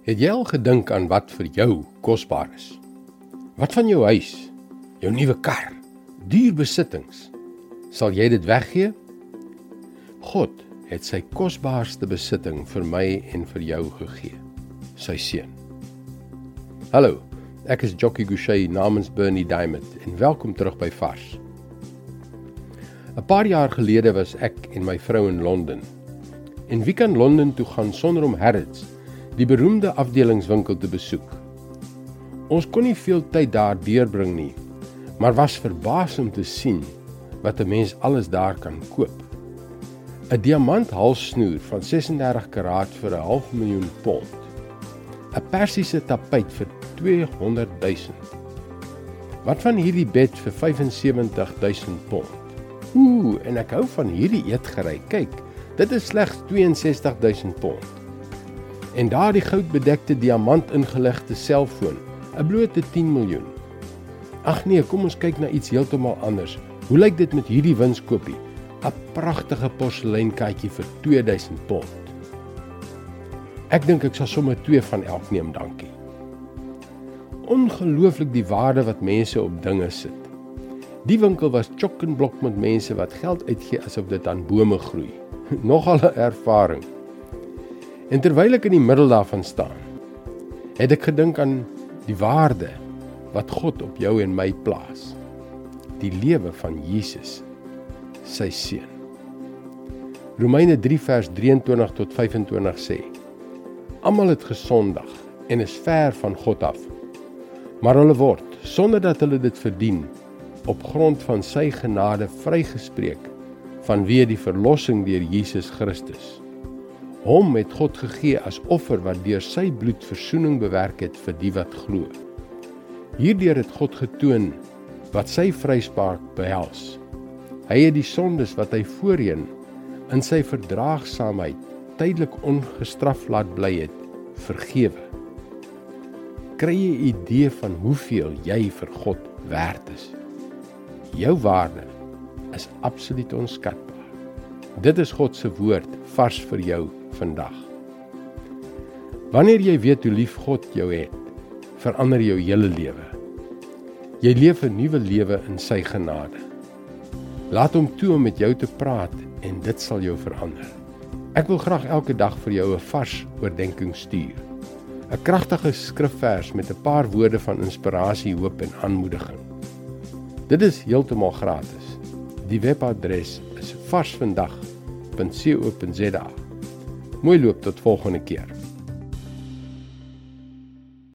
Het jy al gedink aan wat vir jou kosbaar is? Wat van jou huis, jou nuwe kar, duur besittings? Sal jy dit weggee? God het sy kosbaarste besitting vir my en vir jou gegee, sy seun. Hallo, ek is Jockey Gouchee namens Bernie Diamond en welkom terug by Vars. 'n Paar jaar gelede was ek en my vrou in Londen. En wie kan Londen toe gaan sonder om Harrods die beroemde afdelingswinkel te besoek. Ons kon nie veel tyd daar deurbring nie, maar was verbaas om te sien wat 'n mens alles daar kan koop. 'n Diamant halssnoer van 36 karaat vir 'n half miljoen pond. 'n Persiese tapuit vir 200 000. Wat van hierdie bed vir 75 000 pond? Ooh, en ek hou van hierdie eetgerei. Kyk, dit is slegs 62 000 pond en daardie goudbedekte diamant ingelegde selfoon, 'n blote 10 miljoen. Ag nee, kom ons kyk na iets heeltemal anders. Hoe lyk dit met hierdie winskoopie? 'n Pragtige porseleinkaartjie vir 2000 pond. Ek dink ek sal sommer twee van elk neem, dankie. Ongelooflik die waarde wat mense op dinge sit. Die winkel was chock en blok met mense wat geld uitgee asof dit aan bome groei. Nogal 'n ervaring. En terwyl ek in die middel daarvan staan, het ek gedink aan die waarde wat God op jou en my plaas. Die lewe van Jesus, sy seun. Romeine 3 vers 23 tot 25 sê: Almal het gesondig en is ver van God af. Maar hulle word sonder dat hulle dit verdien op grond van sy genade vrygespreek vanweë die verlossing deur Jesus Christus. Hom het God gegee as offer wat deur sy bloed verzoening bewerk het vir die wat glo. Hierdeur het God getoon wat sy vryspraak behels. Hy het die sondes wat hy voorheen in sy verdraagsaamheid tydelik ongestraf laat bly het, vergewe. Kry jy 'n idee van hoeveel jy vir God werd is? Jou waarde is absoluut onskatbaar. Dit is God se woord vars vir jou vandag. Wanneer jy weet hoe lief God jou het, verander jou hele lewe. Jy leef 'n nuwe lewe in sy genade. Laat hom toe om met jou te praat en dit sal jou verander. Ek wil graag elke dag vir jou 'n vars oordeenking stuur. 'n Kragtige skrifvers met 'n paar woorde van inspirasie, hoop en aanmoediging. Dit is heeltemal gratis. Die webadres is varsvandag.co.za. Mooi loop tot volgende keer.